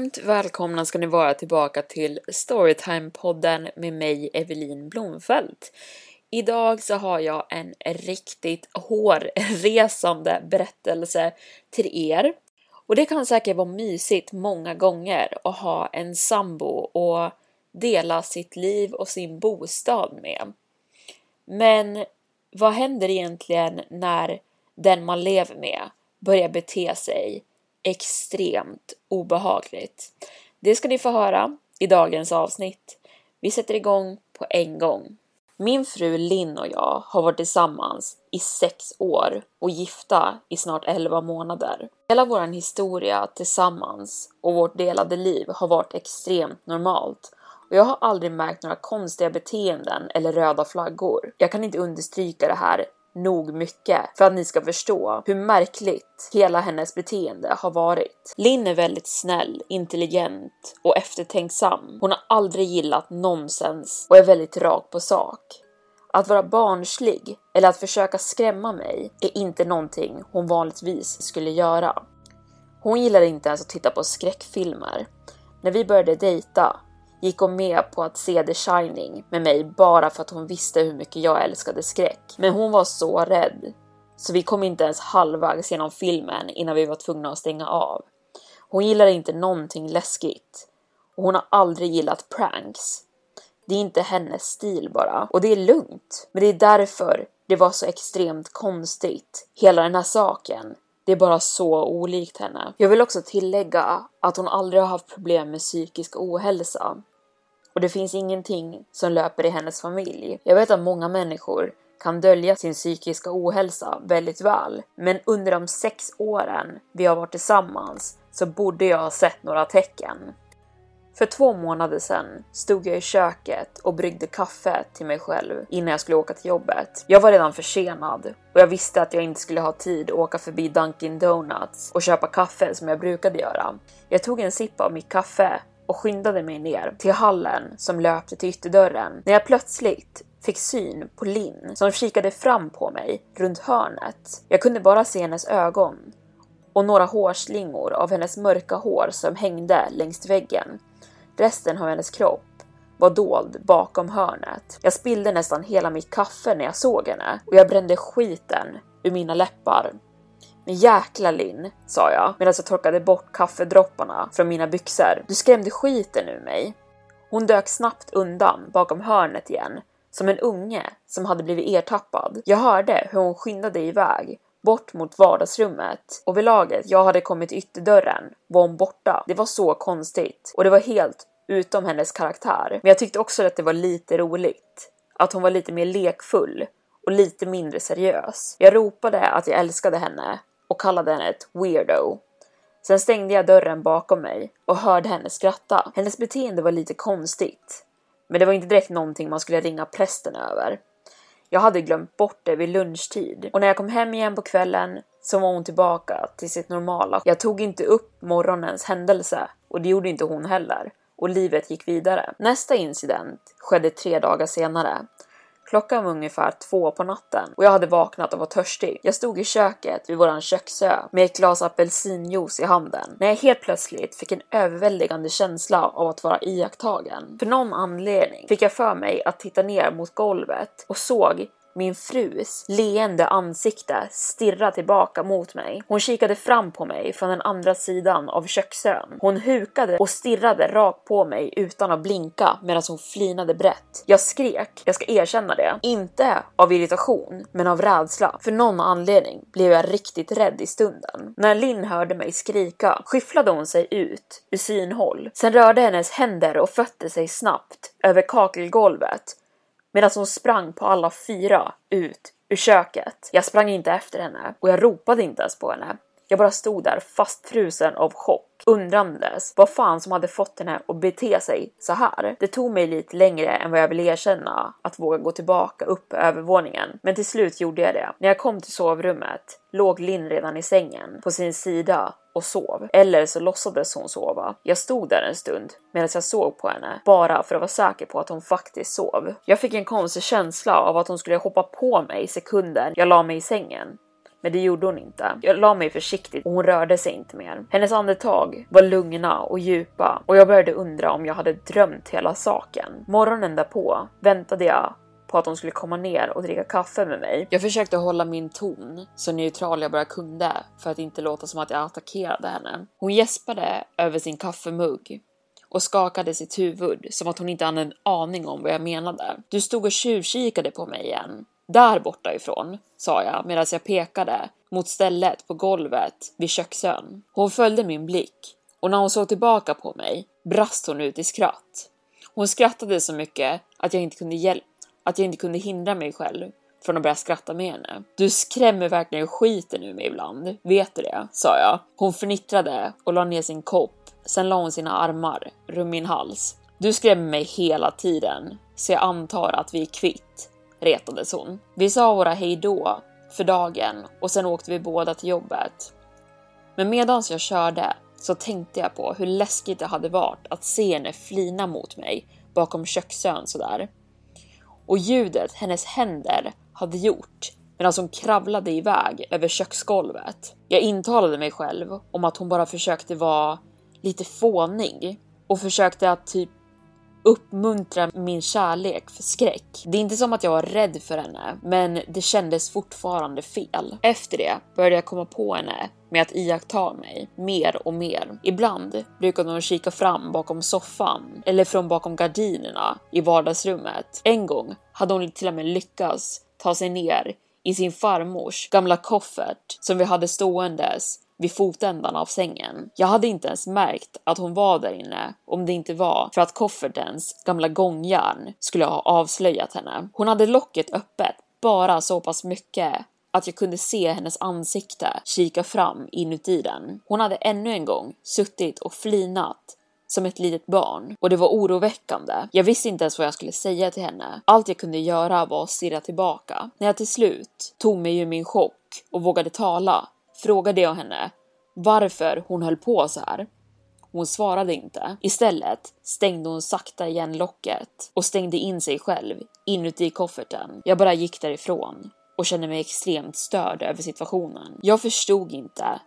Varmt välkomna ska ni vara tillbaka till Storytime-podden med mig Evelin Blomfelt. Idag så har jag en riktigt hårresande berättelse till er. Och det kan säkert vara mysigt många gånger att ha en sambo och dela sitt liv och sin bostad med. Men vad händer egentligen när den man lever med börjar bete sig extremt obehagligt? Det ska ni få höra i dagens avsnitt. Vi sätter igång på en gång. Min fru Linn och jag har varit tillsammans i sex år och gifta i snart 11 månader. Hela vår historia tillsammans och vårt delade liv har varit extremt normalt och jag har aldrig märkt några konstiga beteenden eller röda flaggor. Jag kan inte understryka det här nog mycket för att ni ska förstå hur märkligt hela hennes beteende har varit. Linn är väldigt snäll, intelligent och eftertänksam. Hon har aldrig gillat nonsens och är väldigt rak på sak. Att vara barnslig eller att försöka skrämma mig är inte någonting hon vanligtvis skulle göra. Hon gillar inte ens att titta på skräckfilmer. När vi började dejta gick hon med på att se The Shining med mig bara för att hon visste hur mycket jag älskade skräck. Men hon var så rädd så vi kom inte ens halvvägs genom filmen innan vi var tvungna att stänga av. Hon gillar inte någonting läskigt och hon har aldrig gillat pranks. Det är inte hennes stil bara och det är lugnt. Men det är därför det var så extremt konstigt. Hela den här saken. Det är bara så olikt henne. Jag vill också tillägga att hon aldrig har haft problem med psykisk ohälsa. Och det finns ingenting som löper i hennes familj. Jag vet att många människor kan dölja sin psykiska ohälsa väldigt väl. Men under de sex åren vi har varit tillsammans så borde jag ha sett några tecken. För två månader sedan stod jag i köket och bryggde kaffe till mig själv innan jag skulle åka till jobbet. Jag var redan försenad och jag visste att jag inte skulle ha tid att åka förbi Dunkin Donuts och köpa kaffe som jag brukade göra. Jag tog en sipp av mitt kaffe och skyndade mig ner till hallen som löpte till ytterdörren när jag plötsligt fick syn på Linn som kikade fram på mig runt hörnet. Jag kunde bara se hennes ögon och några hårslingor av hennes mörka hår som hängde längs väggen. Resten av hennes kropp var dold bakom hörnet. Jag spillde nästan hela mitt kaffe när jag såg henne och jag brände skiten ur mina läppar. Men jäkla Linn, sa jag medan jag torkade bort kaffedropparna från mina byxor. Du skrämde skiten ur mig. Hon dök snabbt undan bakom hörnet igen, som en unge som hade blivit ertappad. Jag hörde hur hon skyndade iväg bort mot vardagsrummet och vid laget jag hade kommit till ytterdörren var hon borta. Det var så konstigt och det var helt utom hennes karaktär. Men jag tyckte också att det var lite roligt. Att hon var lite mer lekfull och lite mindre seriös. Jag ropade att jag älskade henne och kallade henne ett weirdo. Sen stängde jag dörren bakom mig och hörde henne skratta. Hennes beteende var lite konstigt, men det var inte direkt någonting man skulle ringa prästen över. Jag hade glömt bort det vid lunchtid och när jag kom hem igen på kvällen så var hon tillbaka till sitt normala. Jag tog inte upp morgonens händelse och det gjorde inte hon heller och livet gick vidare. Nästa incident skedde tre dagar senare. Klockan var ungefär två på natten och jag hade vaknat och var törstig. Jag stod i köket vid våran köksö med ett glas apelsinjuice i handen när jag helt plötsligt fick en överväldigande känsla av att vara iakttagen. För någon anledning fick jag för mig att titta ner mot golvet och såg min frus leende ansikte stirra tillbaka mot mig. Hon kikade fram på mig från den andra sidan av köksön. Hon hukade och stirrade rakt på mig utan att blinka medan hon flinade brett. Jag skrek, jag ska erkänna det. Inte av irritation, men av rädsla. För någon anledning blev jag riktigt rädd i stunden. När Linn hörde mig skrika skyfflade hon sig ut ur synhåll. Sen rörde hennes händer och fötter sig snabbt över kakelgolvet medan hon sprang på alla fyra ut ur köket. Jag sprang inte efter henne och jag ropade inte ens på henne. Jag bara stod där fastfrusen av chock, undrandes vad fan som hade fått henne att bete sig så här. Det tog mig lite längre än vad jag ville erkänna att våga gå tillbaka upp på övervåningen, men till slut gjorde jag det. När jag kom till sovrummet låg Linn redan i sängen på sin sida och sov. Eller så låtsades hon sova. Jag stod där en stund medan jag såg på henne, bara för att vara säker på att hon faktiskt sov. Jag fick en konstig känsla av att hon skulle hoppa på mig sekunden jag la mig i sängen. Men det gjorde hon inte. Jag la mig försiktigt och hon rörde sig inte mer. Hennes andetag var lugna och djupa och jag började undra om jag hade drömt hela saken. Morgonen därpå väntade jag på att hon skulle komma ner och dricka kaffe med mig. Jag försökte hålla min ton så neutral jag bara kunde för att inte låta som att jag attackerade henne. Hon gäspade över sin kaffemugg och skakade sitt huvud som att hon inte hade en aning om vad jag menade. Du stod och tjuvkikade på mig igen. Där borta ifrån, sa jag medan jag pekade mot stället på golvet vid köksön. Hon följde min blick och när hon såg tillbaka på mig brast hon ut i skratt. Hon skrattade så mycket att jag inte kunde hjälpa att jag inte kunde hindra mig själv från att börja skratta med henne. Du skrämmer verkligen skiten ur mig ibland, vet du det? sa jag. Hon fnittrade och la ner sin kopp. Sen la hon sina armar runt min hals. Du skrämmer mig hela tiden, så jag antar att vi är kvitt, retades hon. Vi sa våra hejdå för dagen och sen åkte vi båda till jobbet. Men medans jag körde så tänkte jag på hur läskigt det hade varit att se henne flina mot mig bakom köksön sådär och ljudet hennes händer hade gjort medan hon kravlade iväg över köksgolvet. Jag intalade mig själv om att hon bara försökte vara lite fånig och försökte att typ uppmuntra min kärlek för skräck. Det är inte som att jag var rädd för henne, men det kändes fortfarande fel. Efter det började jag komma på henne med att iaktta mig mer och mer. Ibland brukade hon kika fram bakom soffan eller från bakom gardinerna i vardagsrummet. En gång hade hon till och med lyckats ta sig ner i sin farmors gamla koffert som vi hade ståendes vid fotändan av sängen. Jag hade inte ens märkt att hon var där inne om det inte var för att koffertens gamla gångjärn skulle ha avslöjat henne. Hon hade locket öppet bara så pass mycket att jag kunde se hennes ansikte kika fram inuti den. Hon hade ännu en gång suttit och flinat som ett litet barn och det var oroväckande. Jag visste inte ens vad jag skulle säga till henne. Allt jag kunde göra var att stirra tillbaka. När jag till slut tog mig ur min chock och vågade tala frågade jag henne varför hon höll på så här. Hon svarade inte. Istället stängde hon sakta igen locket och stängde in sig själv inuti kofferten. Jag bara gick därifrån och kände mig extremt störd över situationen. Jag förstod inte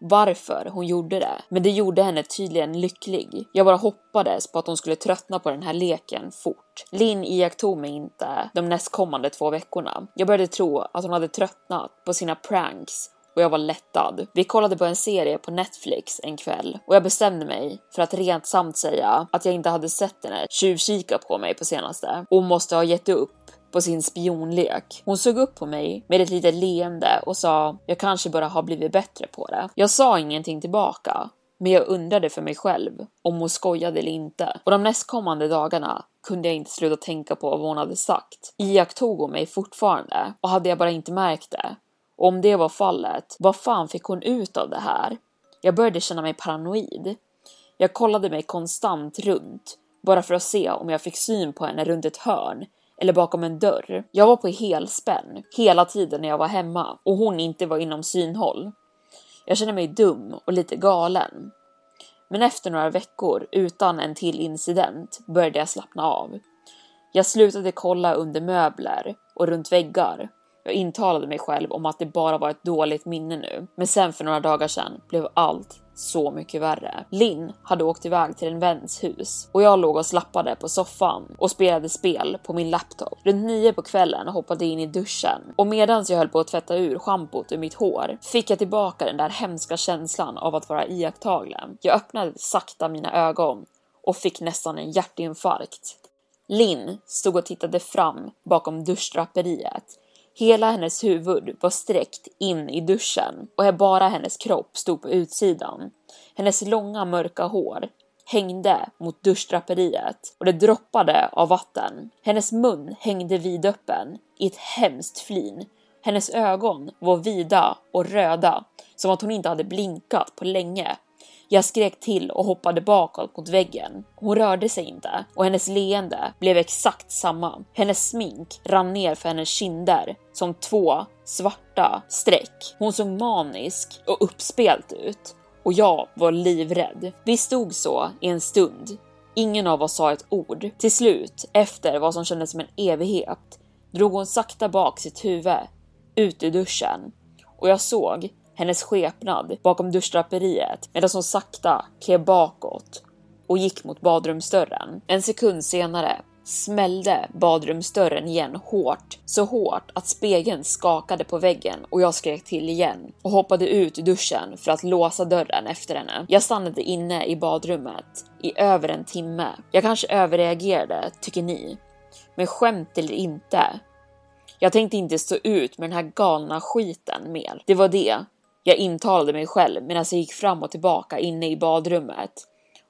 varför hon gjorde det, men det gjorde henne tydligen lycklig. Jag bara hoppades på att hon skulle tröttna på den här leken fort. Linn iakttog mig inte de nästkommande två veckorna. Jag började tro att hon hade tröttnat på sina pranks och jag var lättad. Vi kollade på en serie på Netflix en kväll och jag bestämde mig för att rent samt säga att jag inte hade sett henne tjuvkika på mig på senaste och måste ha gett upp på sin spionlek. Hon såg upp på mig med ett litet leende och sa jag kanske bara har blivit bättre på det. Jag sa ingenting tillbaka, men jag undrade för mig själv om hon skojade eller inte. Och de nästkommande dagarna kunde jag inte sluta tänka på vad hon hade sagt. Iakttog hon mig fortfarande och hade jag bara inte märkt det? Och om det var fallet, vad fan fick hon ut av det här? Jag började känna mig paranoid. Jag kollade mig konstant runt, bara för att se om jag fick syn på henne runt ett hörn eller bakom en dörr. Jag var på helspänn hela tiden när jag var hemma och hon inte var inom synhåll. Jag kände mig dum och lite galen. Men efter några veckor utan en till incident började jag slappna av. Jag slutade kolla under möbler och runt väggar. Jag intalade mig själv om att det bara var ett dåligt minne nu, men sen för några dagar sedan blev allt så mycket värre. Linn hade åkt iväg till en väns hus och jag låg och slappade på soffan och spelade spel på min laptop. Runt nio på kvällen hoppade jag in i duschen och medan jag höll på att tvätta ur schampot ur mitt hår fick jag tillbaka den där hemska känslan av att vara iakttagen. Jag öppnade sakta mina ögon och fick nästan en hjärtinfarkt. Linn stod och tittade fram bakom duschdraperiet Hela hennes huvud var sträckt in i duschen och bara hennes kropp stod på utsidan. Hennes långa mörka hår hängde mot duschdraperiet och det droppade av vatten. Hennes mun hängde vidöppen i ett hemskt flin. Hennes ögon var vida och röda som att hon inte hade blinkat på länge jag skrek till och hoppade bakåt mot väggen. Hon rörde sig inte och hennes leende blev exakt samma. Hennes smink rann ner för hennes kinder som två svarta streck. Hon såg manisk och uppspelt ut och jag var livrädd. Vi stod så i en stund. Ingen av oss sa ett ord. Till slut, efter vad som kändes som en evighet, drog hon sakta bak sitt huvud ut ur duschen och jag såg hennes skepnad bakom duschdraperiet medan hon sakta klev bakåt och gick mot badrumsdörren. En sekund senare smällde badrumsdörren igen hårt, så hårt att spegeln skakade på väggen och jag skrek till igen och hoppade ut ur duschen för att låsa dörren efter henne. Jag stannade inne i badrummet i över en timme. Jag kanske överreagerade, tycker ni? Men skämt eller inte, jag tänkte inte stå ut med den här galna skiten mer. Det var det. Jag intalade mig själv medan jag gick fram och tillbaka inne i badrummet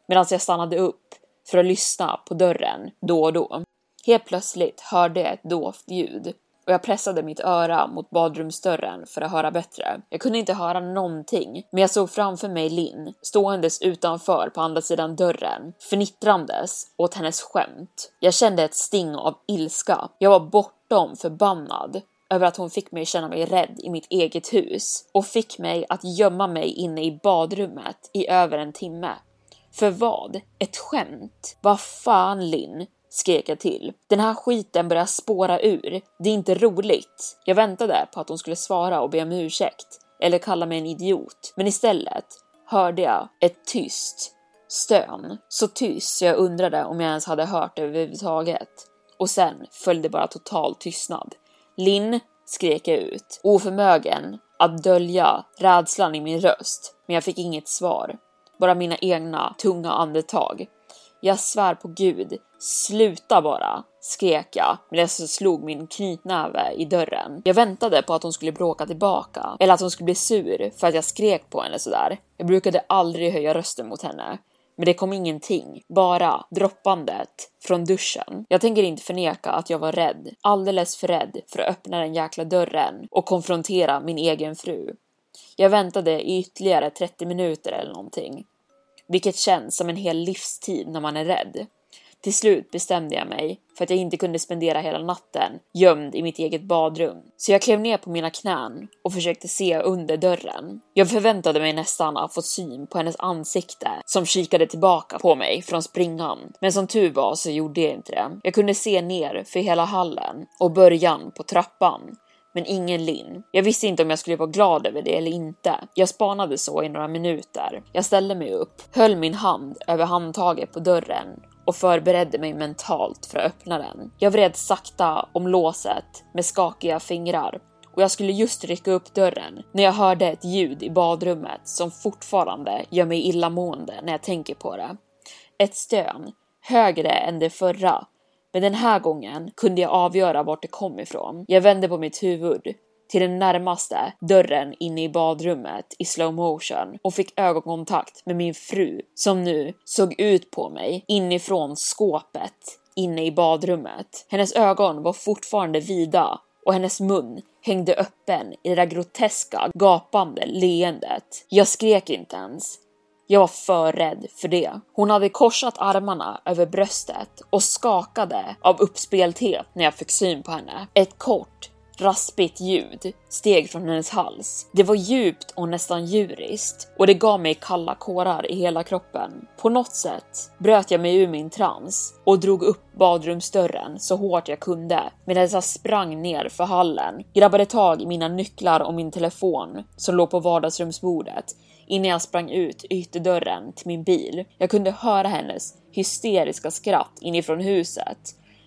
medan jag stannade upp för att lyssna på dörren då och då. Helt plötsligt hörde jag ett dovt ljud och jag pressade mitt öra mot badrumsdörren för att höra bättre. Jag kunde inte höra någonting, men jag såg framför mig Linn ståendes utanför på andra sidan dörren, fnittrandes åt hennes skämt. Jag kände ett sting av ilska. Jag var bortom förbannad över att hon fick mig känna mig rädd i mitt eget hus och fick mig att gömma mig inne i badrummet i över en timme. För vad? Ett skämt? Vad fan Linn? skrek jag till. Den här skiten börjar spåra ur. Det är inte roligt. Jag väntade på att hon skulle svara och be om ursäkt eller kalla mig en idiot, men istället hörde jag ett tyst stön. Så tyst så jag undrade om jag ens hade hört det överhuvudtaget. Och sen följde bara total tystnad. Linn, skrek jag ut, oförmögen att dölja rädslan i min röst, men jag fick inget svar. Bara mina egna tunga andetag. Jag svär på gud, sluta bara, skrek jag medan jag slog min knytnäve i dörren. Jag väntade på att hon skulle bråka tillbaka eller att hon skulle bli sur för att jag skrek på henne sådär. Jag brukade aldrig höja rösten mot henne, men det kom ingenting, bara droppandet från duschen. Jag tänker inte förneka att jag var rädd, alldeles för rädd för att öppna den jäkla dörren och konfrontera min egen fru. Jag väntade i ytterligare 30 minuter eller någonting, vilket känns som en hel livstid när man är rädd. Till slut bestämde jag mig för att jag inte kunde spendera hela natten gömd i mitt eget badrum. Så jag klev ner på mina knän och försökte se under dörren. Jag förväntade mig nästan att få syn på hennes ansikte som kikade tillbaka på mig från springan. Men som tur var så gjorde jag inte det. Jag kunde se ner för hela hallen och början på trappan men ingen Linn. Jag visste inte om jag skulle vara glad över det eller inte. Jag spanade så i några minuter. Jag ställde mig upp, höll min hand över handtaget på dörren och förberedde mig mentalt för att öppna den. Jag vred sakta om låset med skakiga fingrar och jag skulle just rycka upp dörren när jag hörde ett ljud i badrummet som fortfarande gör mig illamående när jag tänker på det. Ett stön, högre än det förra, men den här gången kunde jag avgöra vart det kom ifrån. Jag vände på mitt huvud till den närmaste dörren inne i badrummet i slow motion och fick ögonkontakt med min fru som nu såg ut på mig inifrån skåpet inne i badrummet. Hennes ögon var fortfarande vida och hennes mun hängde öppen i det där groteska gapande leendet. Jag skrek inte ens. Jag var för rädd för det. Hon hade korsat armarna över bröstet och skakade av uppspelthet när jag fick syn på henne. Ett kort raspigt ljud steg från hennes hals. Det var djupt och nästan djuriskt och det gav mig kalla kårar i hela kroppen. På något sätt bröt jag mig ur min trans och drog upp badrumsdörren så hårt jag kunde medan jag sprang ner för hallen, grabbade tag i mina nycklar och min telefon som låg på vardagsrumsbordet innan jag sprang ut ytterdörren till min bil. Jag kunde höra hennes hysteriska skratt inifrån huset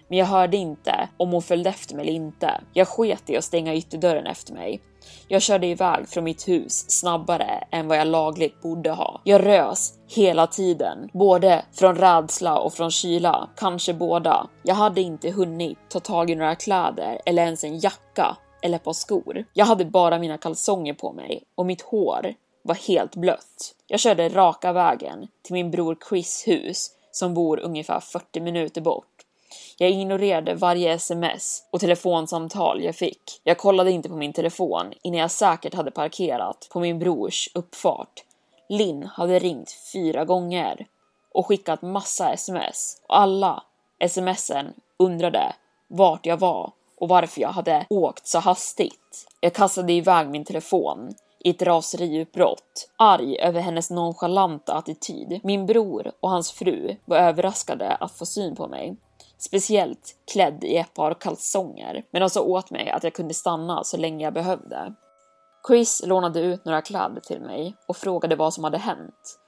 men jag hörde inte om hon följde efter mig eller inte. Jag sket i att stänga ytterdörren efter mig. Jag körde iväg från mitt hus snabbare än vad jag lagligt borde ha. Jag rös hela tiden, både från rädsla och från kyla, kanske båda. Jag hade inte hunnit ta tag i några kläder eller ens en jacka eller ett par skor. Jag hade bara mina kalsonger på mig och mitt hår var helt blött. Jag körde raka vägen till min bror Chris hus som bor ungefär 40 minuter bort. Jag ignorerade varje sms och telefonsamtal jag fick. Jag kollade inte på min telefon innan jag säkert hade parkerat på min brors uppfart. Linn hade ringt fyra gånger och skickat massa sms och alla smsen undrade vart jag var och varför jag hade åkt så hastigt. Jag kastade iväg min telefon i ett raseriutbrott, arg över hennes nonchalanta attityd. Min bror och hans fru var överraskade att få syn på mig speciellt klädd i ett par kalsonger, men de sa åt mig att jag kunde stanna så länge jag behövde. Chris lånade ut några kläder till mig och frågade vad som hade hänt.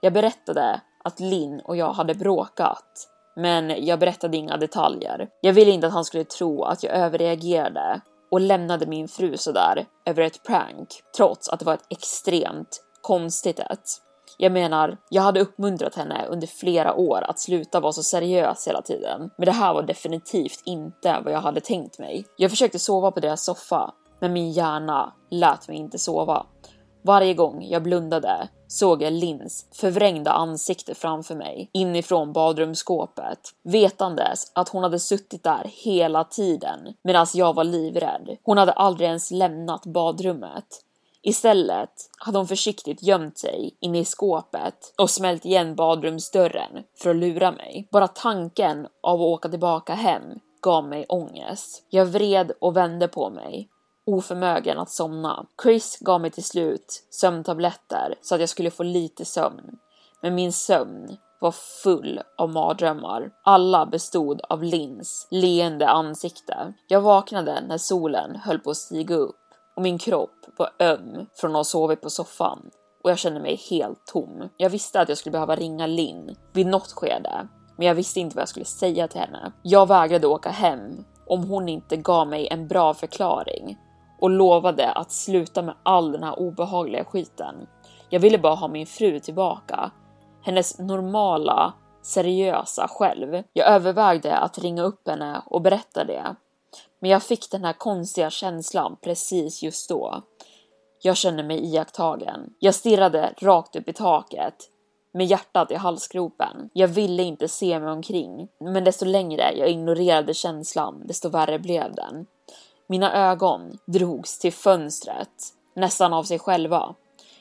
Jag berättade att Linn och jag hade bråkat, men jag berättade inga detaljer. Jag ville inte att han skulle tro att jag överreagerade och lämnade min fru sådär över ett prank, trots att det var ett extremt konstigt ett. Jag menar, jag hade uppmuntrat henne under flera år att sluta vara så seriös hela tiden, men det här var definitivt inte vad jag hade tänkt mig. Jag försökte sova på deras soffa, men min hjärna lät mig inte sova. Varje gång jag blundade såg jag Lins förvrängda ansikte framför mig inifrån badrumsskåpet, vetandes att hon hade suttit där hela tiden medan jag var livrädd. Hon hade aldrig ens lämnat badrummet. Istället hade hon försiktigt gömt sig inne i skåpet och smält igen badrumsdörren för att lura mig. Bara tanken av att åka tillbaka hem gav mig ångest. Jag vred och vände på mig, oförmögen att somna. Chris gav mig till slut sömntabletter så att jag skulle få lite sömn. Men min sömn var full av mardrömmar. Alla bestod av Lins leende ansikte. Jag vaknade när solen höll på att stiga upp och min kropp var öm från att ha sovit på soffan och jag kände mig helt tom. Jag visste att jag skulle behöva ringa Linn vid något skede, men jag visste inte vad jag skulle säga till henne. Jag vägrade åka hem om hon inte gav mig en bra förklaring och lovade att sluta med all den här obehagliga skiten. Jag ville bara ha min fru tillbaka. Hennes normala, seriösa själv. Jag övervägde att ringa upp henne och berätta det, men jag fick den här konstiga känslan precis just då. Jag kände mig iakttagen. Jag stirrade rakt upp i taket med hjärtat i halsgropen. Jag ville inte se mig omkring, men desto längre jag ignorerade känslan, desto värre blev den. Mina ögon drogs till fönstret, nästan av sig själva.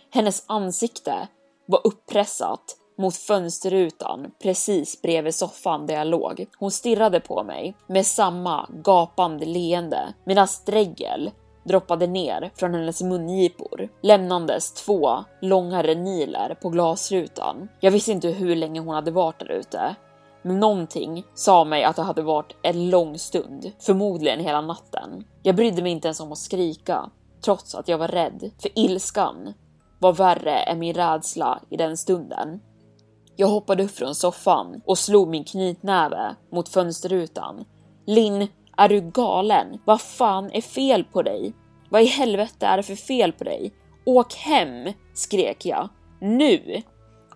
Hennes ansikte var uppressat mot fönsterrutan precis bredvid soffan där jag låg. Hon stirrade på mig med samma gapande leende medan dregel droppade ner från hennes mungipor, lämnandes två långa reniler på glasrutan. Jag visste inte hur länge hon hade varit där ute, men någonting sa mig att det hade varit en lång stund, förmodligen hela natten. Jag brydde mig inte ens om att skrika, trots att jag var rädd, för ilskan var värre än min rädsla i den stunden. Jag hoppade upp från soffan och slog min knytnäve mot fönsterrutan. Linn, är du galen? Vad fan är fel på dig? Vad i helvete är det för fel på dig? Åk hem! skrek jag. Nu!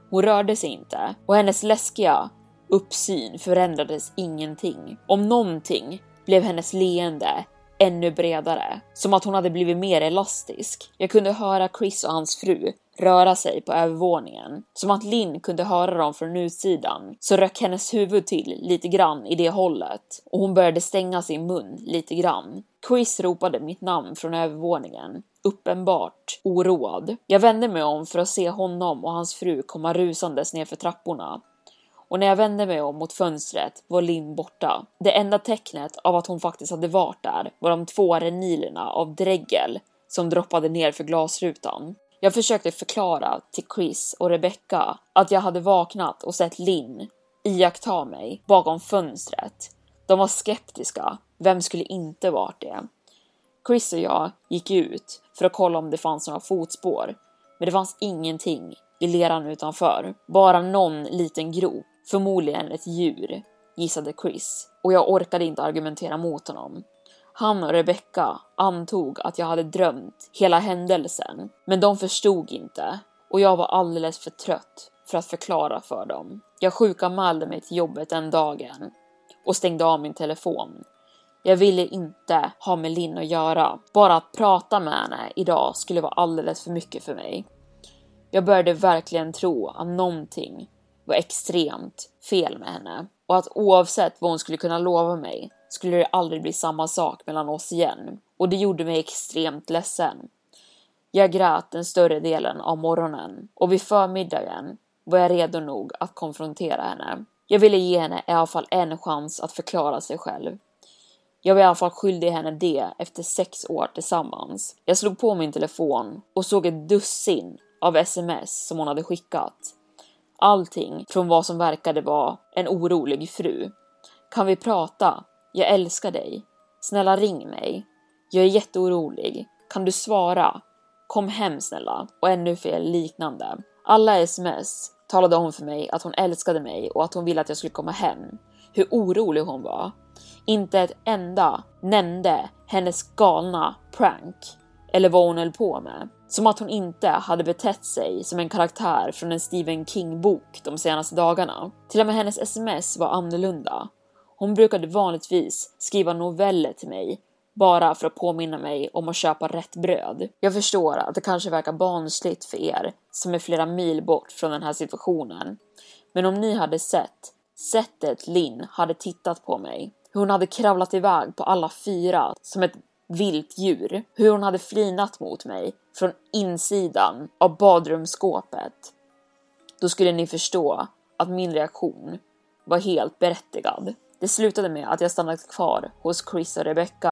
Hon rörde sig inte och hennes läskiga uppsyn förändrades ingenting. Om någonting blev hennes leende ännu bredare, som att hon hade blivit mer elastisk. Jag kunde höra Chris och hans fru röra sig på övervåningen. Som att Linn kunde höra dem från utsidan så rök hennes huvud till lite grann i det hållet och hon började stänga sin mun lite grann. Chris ropade mitt namn från övervåningen, uppenbart oroad. Jag vände mig om för att se honom och hans fru komma rusandes nerför trapporna och när jag vände mig om mot fönstret var Linn borta. Det enda tecknet av att hon faktiskt hade varit där var de två renilerna av dregel som droppade ner för glasrutan. Jag försökte förklara till Chris och Rebecca att jag hade vaknat och sett Linn iaktta mig bakom fönstret. De var skeptiska. Vem skulle inte varit det? Chris och jag gick ut för att kolla om det fanns några fotspår, men det fanns ingenting i leran utanför. Bara någon liten grop, förmodligen ett djur, gissade Chris och jag orkade inte argumentera mot honom. Han och Rebecca antog att jag hade drömt hela händelsen, men de förstod inte och jag var alldeles för trött för att förklara för dem. Jag sjukanmälde mig till jobbet den dagen och stängde av min telefon. Jag ville inte ha med Linn att göra. Bara att prata med henne idag skulle vara alldeles för mycket för mig. Jag började verkligen tro att någonting var extremt fel med henne och att oavsett vad hon skulle kunna lova mig skulle det aldrig bli samma sak mellan oss igen och det gjorde mig extremt ledsen. Jag grät den större delen av morgonen och vid förmiddagen var jag redo nog att konfrontera henne. Jag ville ge henne i alla fall en chans att förklara sig själv. Jag var i alla fall skyldig henne det efter sex år tillsammans. Jag slog på min telefon och såg ett dussin av sms som hon hade skickat. Allting från vad som verkade vara en orolig fru. Kan vi prata? Jag älskar dig. Snälla ring mig. Jag är jätteorolig. Kan du svara? Kom hem snälla. Och ännu fler liknande. Alla sms talade om för mig att hon älskade mig och att hon ville att jag skulle komma hem. Hur orolig hon var. Inte ett enda nämnde hennes galna prank eller vad hon höll på med. Som att hon inte hade betett sig som en karaktär från en Stephen King-bok de senaste dagarna. Till och med hennes sms var annorlunda. Hon brukade vanligtvis skriva noveller till mig bara för att påminna mig om att köpa rätt bröd. Jag förstår att det kanske verkar barnsligt för er som är flera mil bort från den här situationen. Men om ni hade sett sättet Linn hade tittat på mig, hur hon hade kravlat iväg på alla fyra som ett viltdjur, hur hon hade flinat mot mig från insidan av badrumsskåpet, då skulle ni förstå att min reaktion var helt berättigad. Det slutade med att jag stannade kvar hos Chris och Rebecca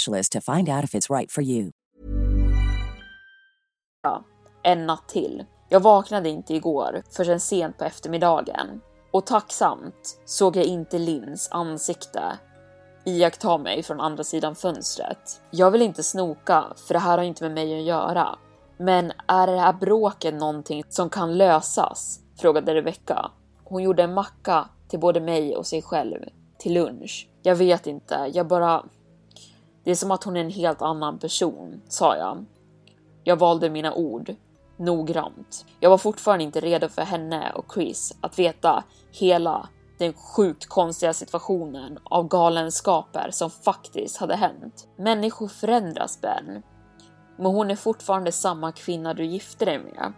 to find out if it's right for you. en natt till. Jag vaknade inte igår förrän sent på eftermiddagen och tacksamt såg jag inte Lins ansikte iaktta mig från andra sidan fönstret. Jag vill inte snoka för det här har inte med mig att göra. Men är det här bråket någonting som kan lösas? Frågade Rebecca. Hon gjorde en macka till både mig och sig själv till lunch. Jag vet inte, jag bara... Det är som att hon är en helt annan person, sa jag. Jag valde mina ord noggrant. Jag var fortfarande inte redo för henne och Chris att veta hela den sjukt konstiga situationen av galenskaper som faktiskt hade hänt. Människor förändras Ben. Men hon är fortfarande samma kvinna du gifte dig med.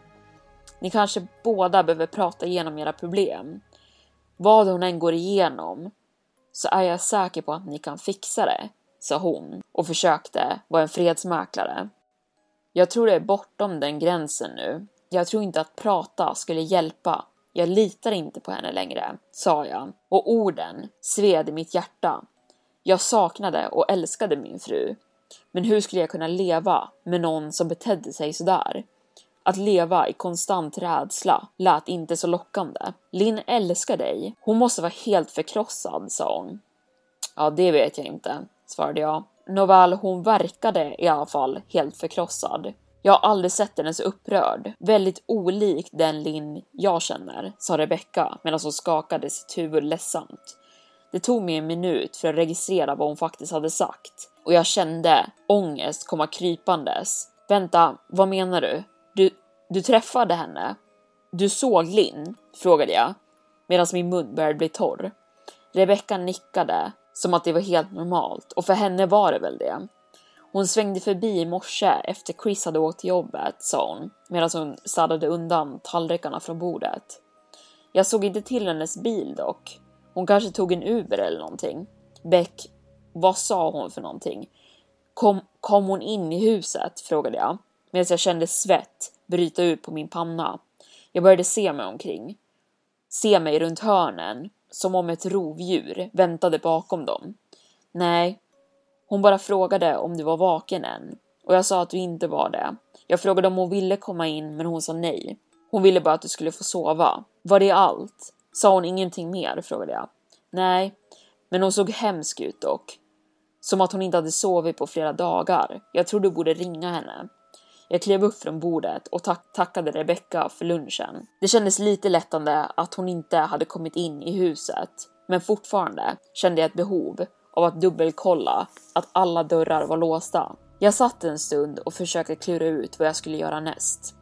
Ni kanske båda behöver prata igenom era problem. Vad hon än går igenom så är jag säker på att ni kan fixa det, sa hon och försökte vara en fredsmäklare. Jag tror det är bortom den gränsen nu. Jag tror inte att prata skulle hjälpa. Jag litar inte på henne längre, sa jag och orden sved i mitt hjärta. Jag saknade och älskade min fru. Men hur skulle jag kunna leva med någon som betedde sig sådär? Att leva i konstant rädsla lät inte så lockande. Linn älskar dig. Hon måste vara helt förkrossad, sa hon. Ja, det vet jag inte, svarade jag. Nåväl, hon verkade i alla fall helt förkrossad. Jag har aldrig sett henne så upprörd. Väldigt olik den Linn jag känner, sa Rebecca medan hon skakade sitt huvud ledsamt. Det tog mig en minut för att registrera vad hon faktiskt hade sagt och jag kände ångest komma krypandes. Vänta, vad menar du? Du, du träffade henne? Du såg Linn? frågade jag medan min mun började bli torr. Rebecca nickade som att det var helt normalt och för henne var det väl det. Hon svängde förbi i morse efter Chris hade åkt till jobbet, sa hon medan hon städade undan tallrikarna från bordet. Jag såg inte till hennes bil dock. Hon kanske tog en Uber eller någonting. Beck, vad sa hon för någonting? Kom, kom hon in i huset? frågade jag medan jag kände svett bryta ut på min panna. Jag började se mig omkring. Se mig runt hörnen som om ett rovdjur väntade bakom dem. Nej, hon bara frågade om du var vaken än och jag sa att du inte var det. Jag frågade om hon ville komma in men hon sa nej. Hon ville bara att du skulle få sova. Var det allt? Sa hon ingenting mer? frågade jag. Nej, men hon såg hemsk ut dock. Som att hon inte hade sovit på flera dagar. Jag tror du borde ringa henne. Jag klev upp från bordet och tack tackade Rebecca för lunchen. Det kändes lite lättande att hon inte hade kommit in i huset, men fortfarande kände jag ett behov av att dubbelkolla att alla dörrar var låsta. Jag satt en stund och försökte klura ut vad jag skulle göra näst.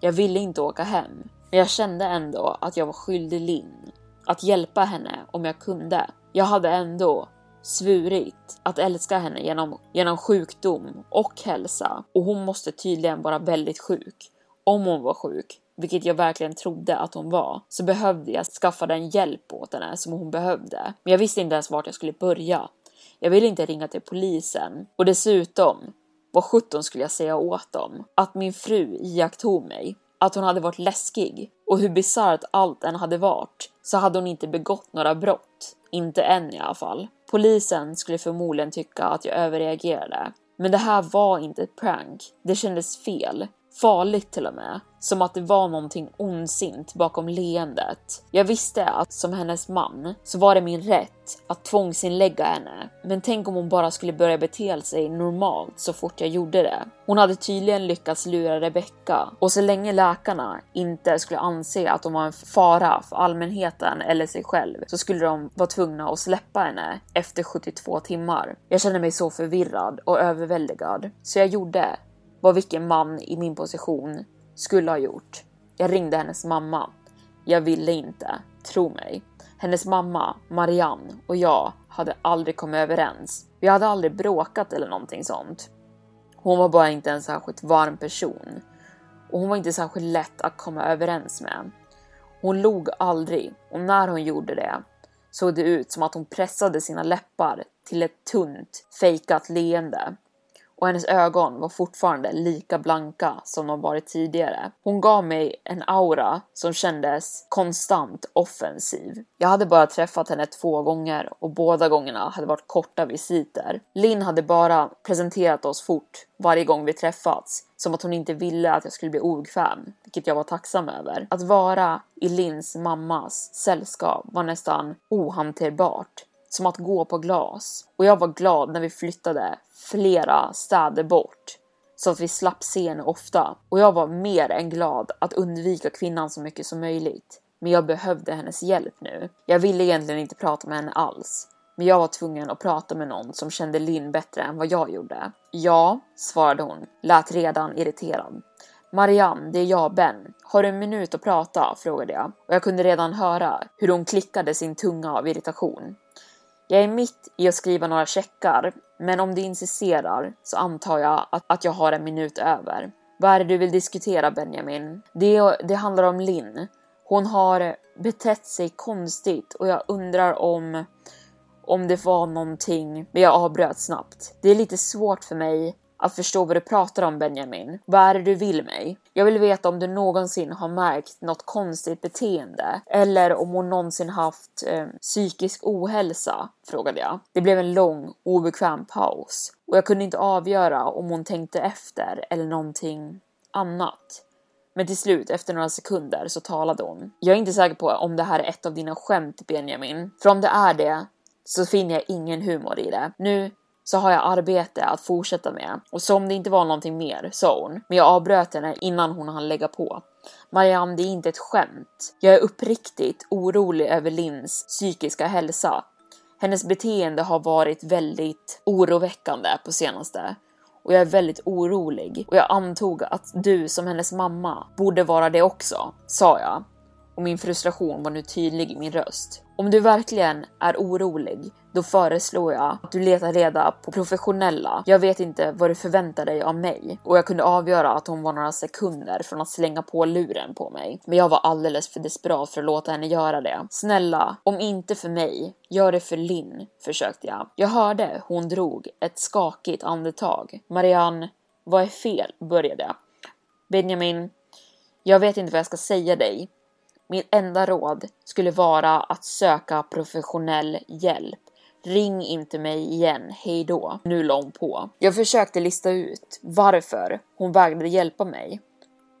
Jag ville inte åka hem, men jag kände ändå att jag var skyldig Linn att hjälpa henne om jag kunde. Jag hade ändå svurit att älska henne genom, genom sjukdom och hälsa och hon måste tydligen vara väldigt sjuk. Om hon var sjuk, vilket jag verkligen trodde att hon var, så behövde jag skaffa den hjälp åt henne som hon behövde. Men jag visste inte ens vart jag skulle börja. Jag ville inte ringa till polisen och dessutom, vad sjutton skulle jag säga åt dem? Att min fru iakttog mig, att hon hade varit läskig och hur bisarrt allt än hade varit så hade hon inte begått några brott. Inte än i alla fall. Polisen skulle förmodligen tycka att jag överreagerade. Men det här var inte ett prank. Det kändes fel. Farligt till och med. Som att det var någonting ondsint bakom leendet. Jag visste att som hennes man så var det min rätt att tvångsinlägga henne. Men tänk om hon bara skulle börja bete sig normalt så fort jag gjorde det. Hon hade tydligen lyckats lura Rebecca och så länge läkarna inte skulle anse att hon var en fara för allmänheten eller sig själv så skulle de vara tvungna att släppa henne efter 72 timmar. Jag kände mig så förvirrad och överväldigad så jag gjorde vad vilken man i min position skulle ha gjort. Jag ringde hennes mamma. Jag ville inte, tro mig. Hennes mamma, Marianne och jag hade aldrig kommit överens. Vi hade aldrig bråkat eller någonting sånt. Hon var bara inte en särskilt varm person och hon var inte särskilt lätt att komma överens med. Hon log aldrig och när hon gjorde det såg det ut som att hon pressade sina läppar till ett tunt, fejkat leende och hennes ögon var fortfarande lika blanka som de varit tidigare. Hon gav mig en aura som kändes konstant offensiv. Jag hade bara träffat henne två gånger och båda gångerna hade varit korta visiter. Linn hade bara presenterat oss fort varje gång vi träffats, som att hon inte ville att jag skulle bli obekväm, vilket jag var tacksam över. Att vara i Linns mammas sällskap var nästan ohanterbart som att gå på glas. Och jag var glad när vi flyttade flera städer bort så att vi slapp se henne ofta. Och jag var mer än glad att undvika kvinnan så mycket som möjligt. Men jag behövde hennes hjälp nu. Jag ville egentligen inte prata med henne alls. Men jag var tvungen att prata med någon som kände Linn bättre än vad jag gjorde. Ja, svarade hon, lät redan irriterad. Marianne, det är jag Ben. Har du en minut att prata? frågade jag och jag kunde redan höra hur hon klickade sin tunga av irritation. Jag är mitt i att skriva några checkar, men om du insisterar så antar jag att, att jag har en minut över. Vad är det du vill diskutera Benjamin? Det, det handlar om Linn. Hon har betett sig konstigt och jag undrar om om det var någonting, men jag avbröt snabbt. Det är lite svårt för mig att förstå vad du pratar om Benjamin. Vad är det du vill mig? Jag vill veta om du någonsin har märkt något konstigt beteende eller om hon någonsin haft eh, psykisk ohälsa, frågade jag. Det blev en lång obekväm paus och jag kunde inte avgöra om hon tänkte efter eller någonting annat. Men till slut, efter några sekunder, så talade hon. Jag är inte säker på om det här är ett av dina skämt, Benjamin. För om det är det, så finner jag ingen humor i det. Nu så har jag arbete att fortsätta med. Och som det inte var någonting mer, sa hon. Men jag avbröt henne innan hon hann lägga på. Mariam det är inte ett skämt. Jag är uppriktigt orolig över Lins psykiska hälsa. Hennes beteende har varit väldigt oroväckande på senaste. Och jag är väldigt orolig. Och jag antog att du som hennes mamma borde vara det också, sa jag. Och min frustration var nu tydlig i min röst. Om du verkligen är orolig, då föreslår jag att du letar reda på professionella. Jag vet inte vad du förväntar dig av mig och jag kunde avgöra att hon var några sekunder från att slänga på luren på mig. Men jag var alldeles för desperat för att låta henne göra det. Snälla, om inte för mig, gör det för Linn, försökte jag. Jag hörde hon drog ett skakigt andetag. Marianne, vad är fel? började jag. Benjamin, jag vet inte vad jag ska säga dig, mitt enda råd skulle vara att söka professionell hjälp. Ring inte mig igen, hej då. Nu la hon på. Jag försökte lista ut varför hon vägrade hjälpa mig.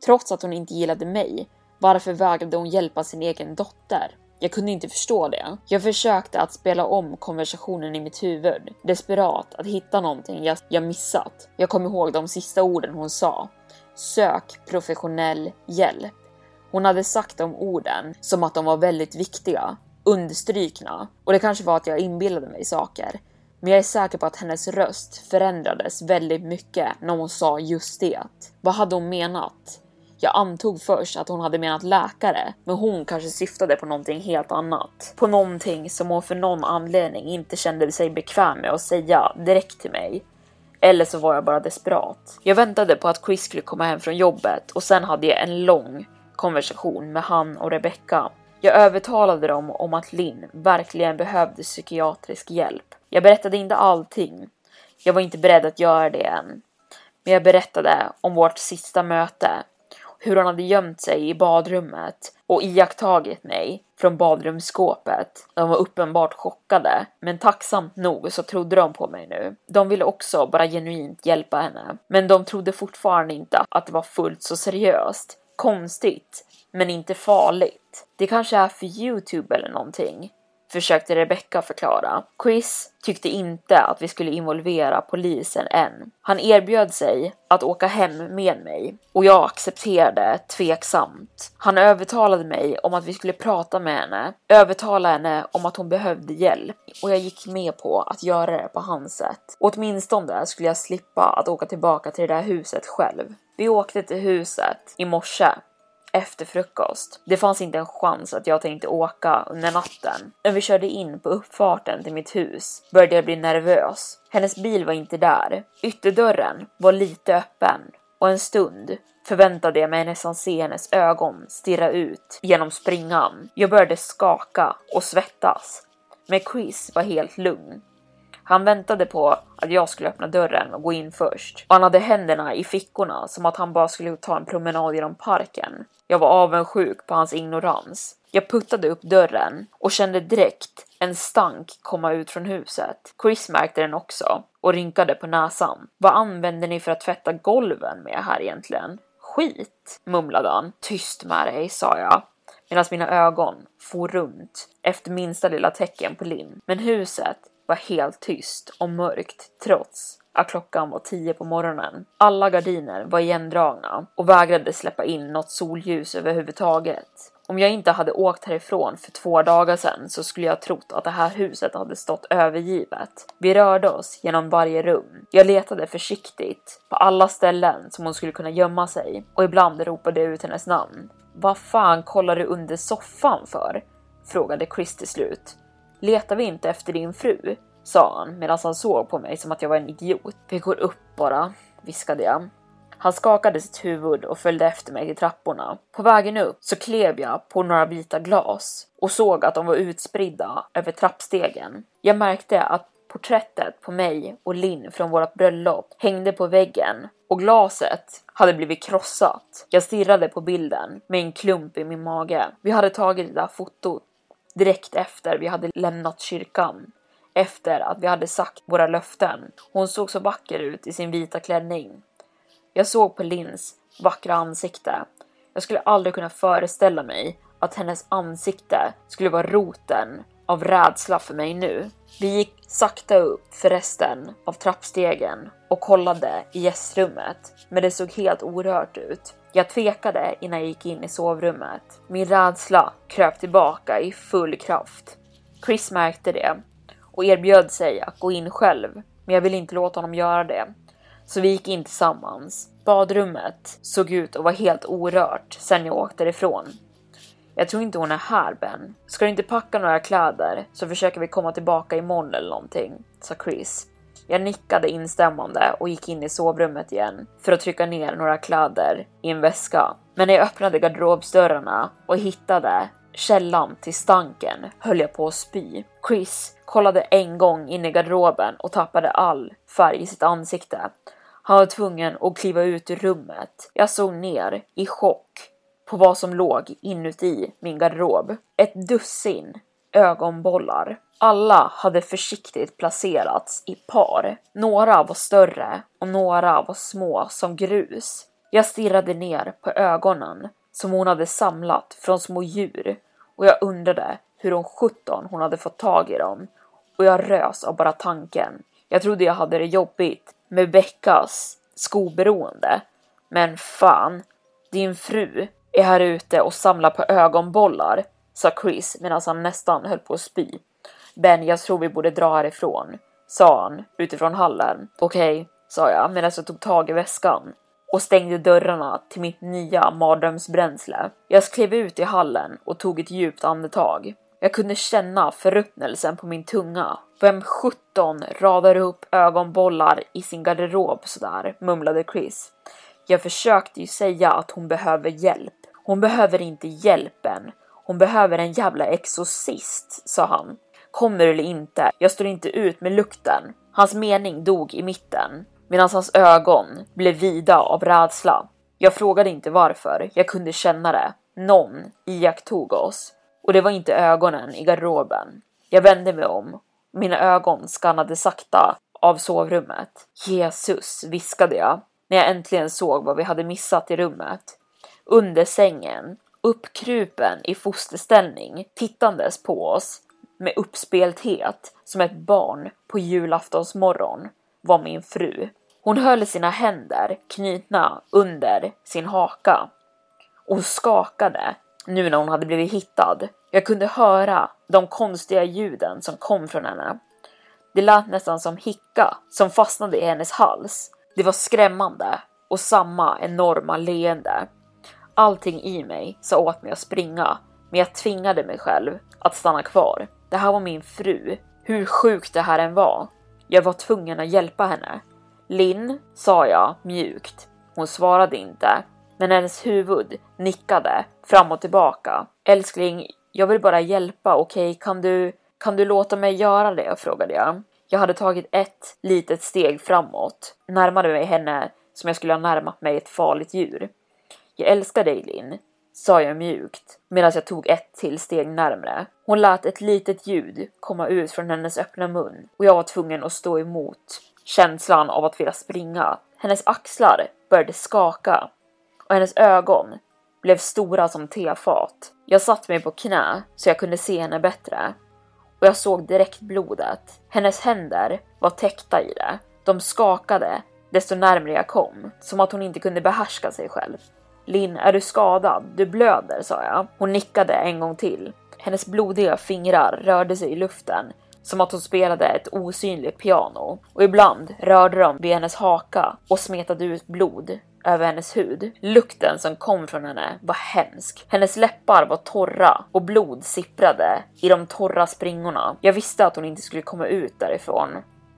Trots att hon inte gillade mig, varför vägrade hon hjälpa sin egen dotter? Jag kunde inte förstå det. Jag försökte att spela om konversationen i mitt huvud, desperat att hitta någonting jag, jag missat. Jag kom ihåg de sista orden hon sa. Sök professionell hjälp. Hon hade sagt de orden som att de var väldigt viktiga, understrykna. Och det kanske var att jag inbillade mig saker. Men jag är säker på att hennes röst förändrades väldigt mycket när hon sa just det. Vad hade hon menat? Jag antog först att hon hade menat läkare, men hon kanske syftade på någonting helt annat. På någonting som hon för någon anledning inte kände sig bekväm med att säga direkt till mig. Eller så var jag bara desperat. Jag väntade på att Chris skulle komma hem från jobbet och sen hade jag en lång, konversation med han och Rebecca. Jag övertalade dem om att Linn verkligen behövde psykiatrisk hjälp. Jag berättade inte allting. Jag var inte beredd att göra det än. Men jag berättade om vårt sista möte, hur han hade gömt sig i badrummet och iakttagit mig från badrumsskåpet. De var uppenbart chockade, men tacksamt nog så trodde de på mig nu. De ville också bara genuint hjälpa henne, men de trodde fortfarande inte att det var fullt så seriöst konstigt, men inte farligt. Det kanske är för Youtube eller någonting, försökte Rebecca förklara. Chris tyckte inte att vi skulle involvera polisen än. Han erbjöd sig att åka hem med mig och jag accepterade tveksamt. Han övertalade mig om att vi skulle prata med henne, övertala henne om att hon behövde hjälp och jag gick med på att göra det på hans sätt. åtminstone skulle jag slippa att åka tillbaka till det där huset själv. Vi åkte till huset i morse efter frukost. Det fanns inte en chans att jag tänkte åka under natten. När vi körde in på uppfarten till mitt hus började jag bli nervös. Hennes bil var inte där. Ytterdörren var lite öppen och en stund förväntade jag mig nästan se hennes ögon stirra ut genom springan. Jag började skaka och svettas. Men Chris var helt lugn. Han väntade på att jag skulle öppna dörren och gå in först. Och han hade händerna i fickorna som att han bara skulle ta en promenad genom parken. Jag var avundsjuk på hans ignorans. Jag puttade upp dörren och kände direkt en stank komma ut från huset. Chris märkte den också och rynkade på näsan. Vad använder ni för att tvätta golven med här egentligen? Skit, mumlade han. Tyst med dig, sa jag medan mina ögon for runt efter minsta lilla tecken på Linn. Men huset var helt tyst och mörkt trots att klockan var tio på morgonen. Alla gardiner var igendragna och vägrade släppa in något solljus överhuvudtaget. Om jag inte hade åkt härifrån för två dagar sedan så skulle jag trott att det här huset hade stått övergivet. Vi rörde oss genom varje rum. Jag letade försiktigt på alla ställen som hon skulle kunna gömma sig och ibland ropade jag ut hennes namn. Vad fan kollar du under soffan för? frågade Chris till slut. Letar vi inte efter din fru? sa han medan han såg på mig som att jag var en idiot. Vi går upp bara, viskade jag. Han skakade sitt huvud och följde efter mig till trapporna. På vägen upp så klev jag på några vita glas och såg att de var utspridda över trappstegen. Jag märkte att porträttet på mig och Linn från vårt bröllop hängde på väggen och glaset hade blivit krossat. Jag stirrade på bilden med en klump i min mage. Vi hade tagit det där fotot direkt efter vi hade lämnat kyrkan. Efter att vi hade sagt våra löften. Hon såg så vacker ut i sin vita klänning. Jag såg på Lins vackra ansikte. Jag skulle aldrig kunna föreställa mig att hennes ansikte skulle vara roten av rädsla för mig nu. Vi gick sakta upp för resten av trappstegen och kollade i gästrummet, men det såg helt orört ut. Jag tvekade innan jag gick in i sovrummet. Min rädsla kröp tillbaka i full kraft. Chris märkte det och erbjöd sig att gå in själv, men jag ville inte låta honom göra det. Så vi gick in tillsammans. Badrummet såg ut att vara helt orört sen jag åkte ifrån. Jag tror inte hon är här Ben. Ska du inte packa några kläder så försöker vi komma tillbaka imorgon eller någonting, sa Chris. Jag nickade instämmande och gick in i sovrummet igen för att trycka ner några kläder i en väska. Men när jag öppnade garderobsdörrarna och hittade källan till stanken höll jag på att spy. Chris kollade en gång in i garderoben och tappade all färg i sitt ansikte. Han var tvungen att kliva ut ur rummet. Jag såg ner i chock på vad som låg inuti min garderob. Ett dussin ögonbollar. Alla hade försiktigt placerats i par. Några var större och några var små som grus. Jag stirrade ner på ögonen som hon hade samlat från små djur och jag undrade hur hon sjutton hon hade fått tag i dem och jag rös av bara tanken. Jag trodde jag hade det jobbigt med Beckas skoberoende. Men fan, din fru är här ute och samlar på ögonbollar, sa Chris medan han nästan höll på att spy. Ben, jag tror vi borde dra härifrån, sa han utifrån hallen. Okej, okay, sa jag medan jag tog tag i väskan och stängde dörrarna till mitt nya mardrömsbränsle. Jag klev ut i hallen och tog ett djupt andetag. Jag kunde känna förruttnelsen på min tunga. Vem sjutton radar upp ögonbollar i sin garderob sådär, mumlade Chris. Jag försökte ju säga att hon behöver hjälp. Hon behöver inte hjälpen. Hon behöver en jävla exorcist, sa han. Kommer eller inte, jag står inte ut med lukten. Hans mening dog i mitten, medan hans ögon blev vida av rädsla. Jag frågade inte varför, jag kunde känna det. Någon iakttog oss. Och det var inte ögonen i garderoben. Jag vände mig om. Mina ögon skannade sakta av sovrummet. Jesus, viskade jag när jag äntligen såg vad vi hade missat i rummet. Under sängen, uppkrupen i fosterställning, tittandes på oss med uppspelthet som ett barn på julaftonsmorgon var min fru. Hon höll sina händer knutna under sin haka och skakade nu när hon hade blivit hittad. Jag kunde höra de konstiga ljuden som kom från henne. Det lät nästan som hicka som fastnade i hennes hals. Det var skrämmande och samma enorma leende. Allting i mig sa åt mig att springa, men jag tvingade mig själv att stanna kvar. Det här var min fru. Hur sjukt det här än var. Jag var tvungen att hjälpa henne. Linn, sa jag mjukt. Hon svarade inte, men hennes huvud nickade fram och tillbaka. Älskling, jag vill bara hjälpa, okej? Okay? Kan du, kan du låta mig göra det? frågade jag. Jag hade tagit ett litet steg framåt, närmade mig henne som jag skulle ha närmat mig ett farligt djur. Jag älskar dig Linn, sa jag mjukt medan jag tog ett till steg närmre. Hon lät ett litet ljud komma ut från hennes öppna mun och jag var tvungen att stå emot känslan av att vilja springa. Hennes axlar började skaka och hennes ögon blev stora som tefat. Jag satte mig på knä så jag kunde se henne bättre och jag såg direkt blodet. Hennes händer var täckta i det. De skakade desto närmre jag kom, som att hon inte kunde behärska sig själv. Linn, är du skadad? Du blöder, sa jag. Hon nickade en gång till. Hennes blodiga fingrar rörde sig i luften som att hon spelade ett osynligt piano och ibland rörde de vid hennes haka och smetade ut blod över hennes hud. Lukten som kom från henne var hemsk. Hennes läppar var torra och blod sipprade i de torra springorna. Jag visste att hon inte skulle komma ut därifrån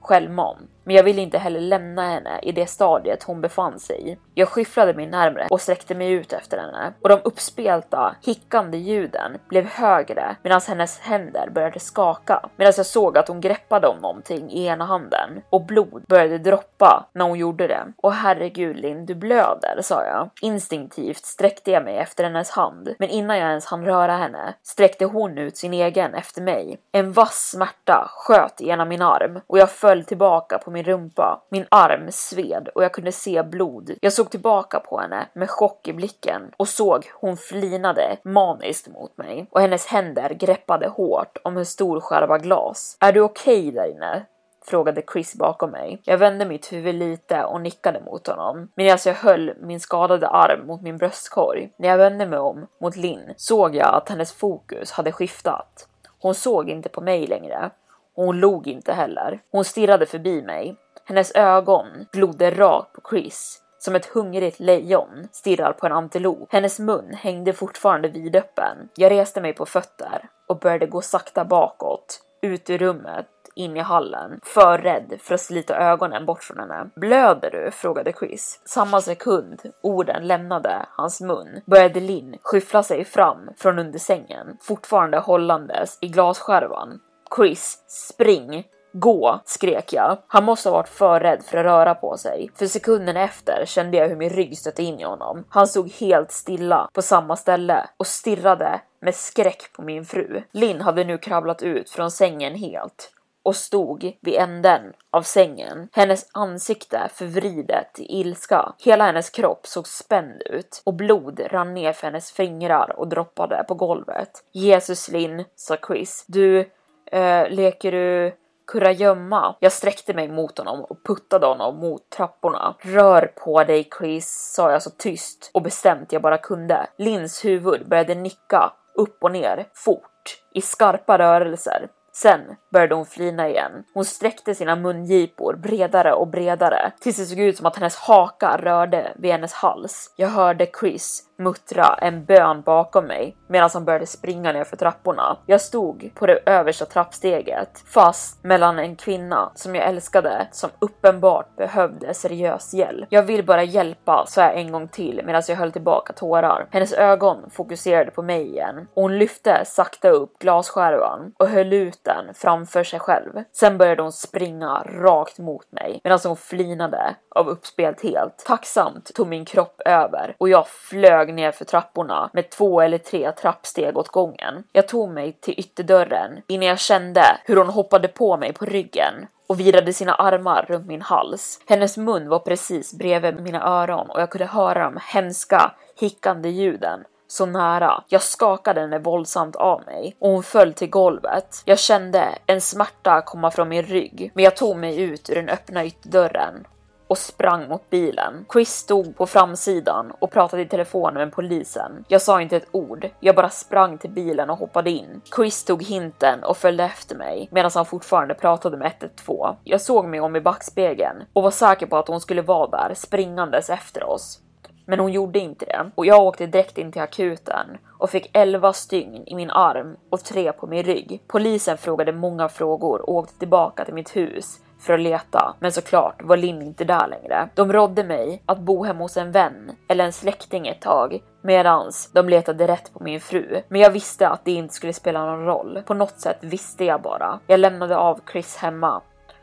självmant. Men jag ville inte heller lämna henne i det stadiet hon befann sig i. Jag skyfflade mig närmre och sträckte mig ut efter henne och de uppspelta, hickande ljuden blev högre medan hennes händer började skaka. Medan jag såg att hon greppade om någonting i ena handen och blod började droppa när hon gjorde det. Och herregud Linn, du blöder, sa jag. Instinktivt sträckte jag mig efter hennes hand, men innan jag ens hann röra henne sträckte hon ut sin egen efter mig. En vass smärta sköt genom min arm och jag föll tillbaka på min rumpa. Min arm sved och jag kunde se blod. Jag såg tillbaka på henne med chock i blicken och såg hon flinade maniskt mot mig och hennes händer greppade hårt om en stor skärva glas. Är du okej okay där inne? frågade Chris bakom mig. Jag vände mitt huvud lite och nickade mot honom. Medan jag höll min skadade arm mot min bröstkorg. När jag vände mig om mot Linn såg jag att hennes fokus hade skiftat. Hon såg inte på mig längre och hon log inte heller. Hon stirrade förbi mig. Hennes ögon glodde rakt på Chris som ett hungrigt lejon stirrar på en antilop. Hennes mun hängde fortfarande vidöppen. Jag reste mig på fötter och började gå sakta bakåt, ut ur rummet, in i hallen, för rädd för att slita ögonen bort från henne. Blöder du? frågade Chris. Samma sekund orden lämnade hans mun började Linn skyffla sig fram från under sängen, fortfarande hållandes i glasskärvan. Chris, spring! Gå, skrek jag. Han måste ha varit för rädd för att röra på sig. För sekunden efter kände jag hur min rygg stötte in i honom. Han stod helt stilla på samma ställe och stirrade med skräck på min fru. Linn hade nu kravlat ut från sängen helt och stod vid änden av sängen. Hennes ansikte förvridet i ilska. Hela hennes kropp såg spänd ut och blod rann ner för hennes fingrar och droppade på golvet. Jesus Linn, sa Chris. Du, eh, leker du kurragömma? Jag sträckte mig mot honom och puttade honom mot trapporna. Rör på dig Chris, sa jag så tyst och bestämt jag bara kunde. Lins huvud började nicka upp och ner, fort, i skarpa rörelser. Sen började hon flina igen. Hon sträckte sina mungipor bredare och bredare tills det såg ut som att hennes haka rörde vid hennes hals. Jag hörde Chris muttra en bön bakom mig medan han började springa ner för trapporna. Jag stod på det översta trappsteget fast mellan en kvinna som jag älskade som uppenbart behövde seriös hjälp. Jag vill bara hjälpa, sa jag en gång till medan jag höll tillbaka tårar. Hennes ögon fokuserade på mig igen och hon lyfte sakta upp glasskärvan och höll ut den framför sig själv. Sen började hon springa rakt mot mig medan alltså hon flinade av uppspelthet. Tacksamt tog min kropp över och jag flög ner för trapporna med två eller tre trappsteg åt gången. Jag tog mig till ytterdörren innan jag kände hur hon hoppade på mig på ryggen och virade sina armar runt min hals. Hennes mun var precis bredvid mina öron och jag kunde höra de hemska hickande ljuden så nära. Jag skakade henne våldsamt av mig och hon föll till golvet. Jag kände en smärta komma från min rygg, men jag tog mig ut ur den öppna ytterdörren och sprang mot bilen. Chris stod på framsidan och pratade i telefon med polisen. Jag sa inte ett ord. Jag bara sprang till bilen och hoppade in. Chris tog hinten och följde efter mig medan han fortfarande pratade med 112. Jag såg mig om i backspegeln och var säker på att hon skulle vara där springandes efter oss. Men hon gjorde inte det och jag åkte direkt in till akuten och fick 11 stygn i min arm och 3 på min rygg. Polisen frågade många frågor och åkte tillbaka till mitt hus för att leta, men såklart var Linn inte där längre. De rådde mig att bo hemma hos en vän eller en släkting ett tag medans de letade rätt på min fru. Men jag visste att det inte skulle spela någon roll. På något sätt visste jag bara. Jag lämnade av Chris hemma.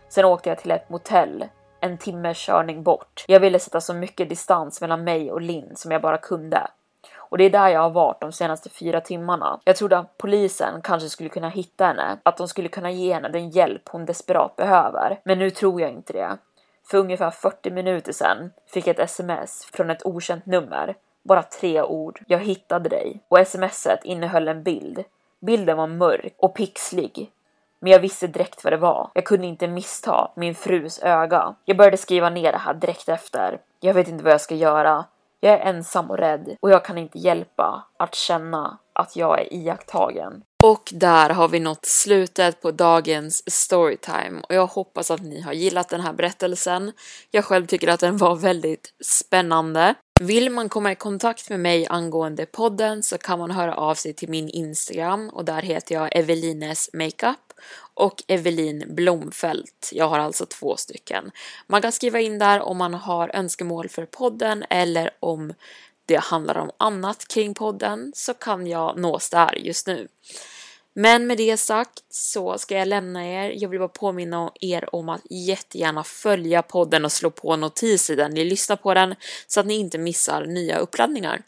Sen åkte jag till ett motell en timmes körning bort. Jag ville sätta så mycket distans mellan mig och Linn som jag bara kunde. Och det är där jag har varit de senaste fyra timmarna. Jag trodde att polisen kanske skulle kunna hitta henne, att de skulle kunna ge henne den hjälp hon desperat behöver. Men nu tror jag inte det. För ungefär 40 minuter sedan fick jag ett sms från ett okänt nummer. Bara tre ord. Jag hittade dig. Och smset innehöll en bild. Bilden var mörk och pixlig. Men jag visste direkt vad det var. Jag kunde inte missta min frus öga. Jag började skriva ner det här direkt efter. Jag vet inte vad jag ska göra. Jag är ensam och rädd och jag kan inte hjälpa att känna att jag är iakttagen. Och där har vi nått slutet på dagens storytime och jag hoppas att ni har gillat den här berättelsen. Jag själv tycker att den var väldigt spännande. Vill man komma i kontakt med mig angående podden så kan man höra av sig till min Instagram och där heter jag Evelines Makeup och Evelin Blomfelt. Jag har alltså två stycken. Man kan skriva in där om man har önskemål för podden eller om det handlar om annat kring podden så kan jag nås där just nu. Men med det sagt så ska jag lämna er. Jag vill bara påminna er om att jättegärna följa podden och slå på notiser där ni lyssnar på den så att ni inte missar nya uppladdningar.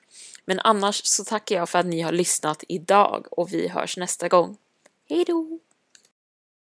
Men annars så tackar jag för att ni har lyssnat idag och vi hörs nästa gång. Hejdå!